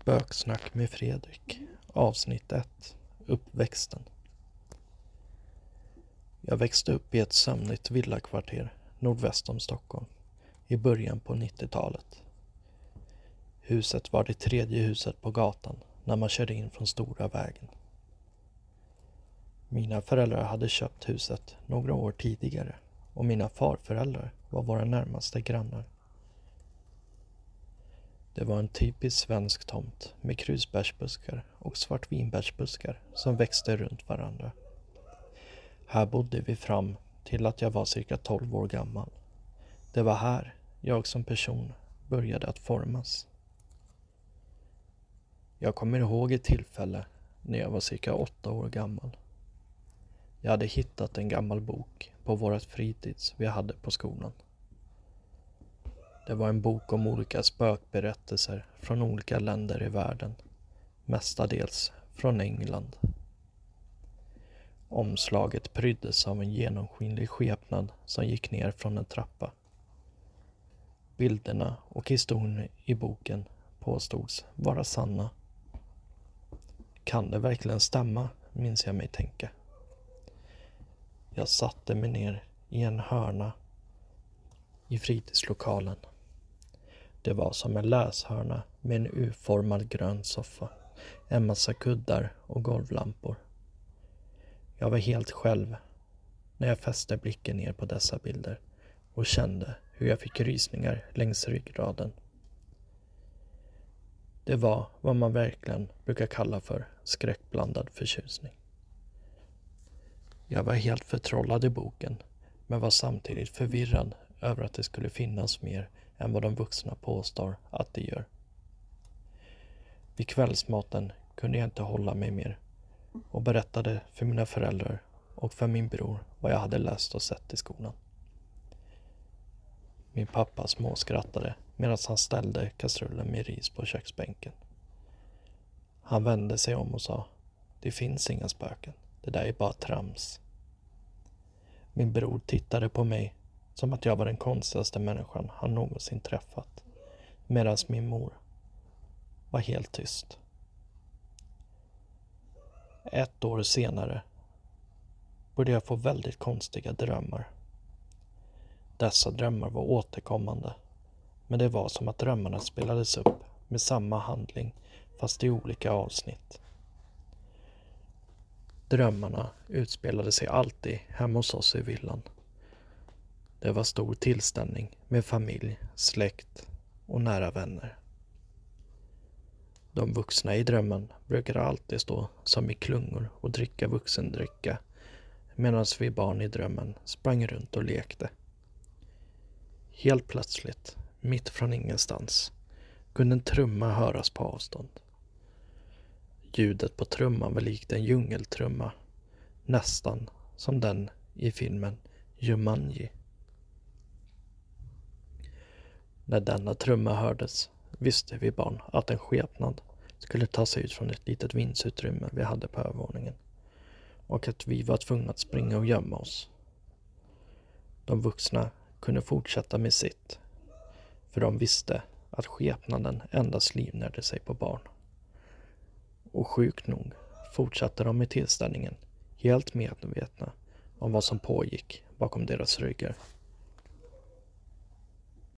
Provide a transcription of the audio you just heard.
Spöksnack med Fredrik Avsnitt 1 Uppväxten Jag växte upp i ett sömnigt villakvarter nordväst om Stockholm i början på 90-talet. Huset var det tredje huset på gatan när man körde in från stora vägen. Mina föräldrar hade köpt huset några år tidigare och mina farföräldrar var våra närmaste grannar. Det var en typisk svensk tomt med krusbärsbuskar och svartvinbärsbuskar som växte runt varandra. Här bodde vi fram till att jag var cirka 12 år gammal. Det var här jag som person började att formas. Jag kommer ihåg ett tillfälle när jag var cirka åtta år gammal. Jag hade hittat en gammal bok på vårt fritids vi hade på skolan. Det var en bok om olika spökberättelser från olika länder i världen. Mestadels från England. Omslaget pryddes av en genomskinlig skepnad som gick ner från en trappa. Bilderna och historien i boken påstods vara sanna. Kan det verkligen stämma, minns jag mig tänka. Jag satte mig ner i en hörna i fritidslokalen. Det var som en läshörna med en U-formad grön soffa, en massa kuddar och golvlampor. Jag var helt själv när jag fäste blicken ner på dessa bilder och kände hur jag fick rysningar längs ryggraden. Det var vad man verkligen brukar kalla för skräckblandad förtjusning. Jag var helt förtrollad i boken men var samtidigt förvirrad över att det skulle finnas mer än vad de vuxna påstår att det gör. Vid kvällsmaten kunde jag inte hålla mig mer och berättade för mina föräldrar och för min bror vad jag hade läst och sett i skolan. Min pappa småskrattade medan han ställde kastrullen med ris på köksbänken. Han vände sig om och sa Det finns inga spöken. Det där är bara trams. Min bror tittade på mig som att jag var den konstigaste människan han någonsin träffat. Medan min mor var helt tyst. Ett år senare började jag få väldigt konstiga drömmar. Dessa drömmar var återkommande, men det var som att drömmarna spelades upp med samma handling fast i olika avsnitt. Drömmarna utspelade sig alltid hemma hos oss i villan. Det var stor tillställning med familj, släkt och nära vänner. De vuxna i drömmen brukade alltid stå som i klungor och dricka vuxendricka medan vi barn i drömmen sprang runt och lekte. Helt plötsligt, mitt från ingenstans, kunde en trumma höras på avstånd. Ljudet på trumman var likt en djungeltrumma, nästan som den i filmen Jumanji. När denna trumma hördes visste vi barn att en skepnad skulle ta sig ut från ett litet vindsutrymme vi hade på övervåningen och att vi var tvungna att springa och gömma oss. De vuxna kunde fortsätta med sitt, för de visste att skepnaden endast livnärde sig på barn. Och sjukt nog fortsatte de med tillställningen, helt medvetna om vad som pågick bakom deras ryggar.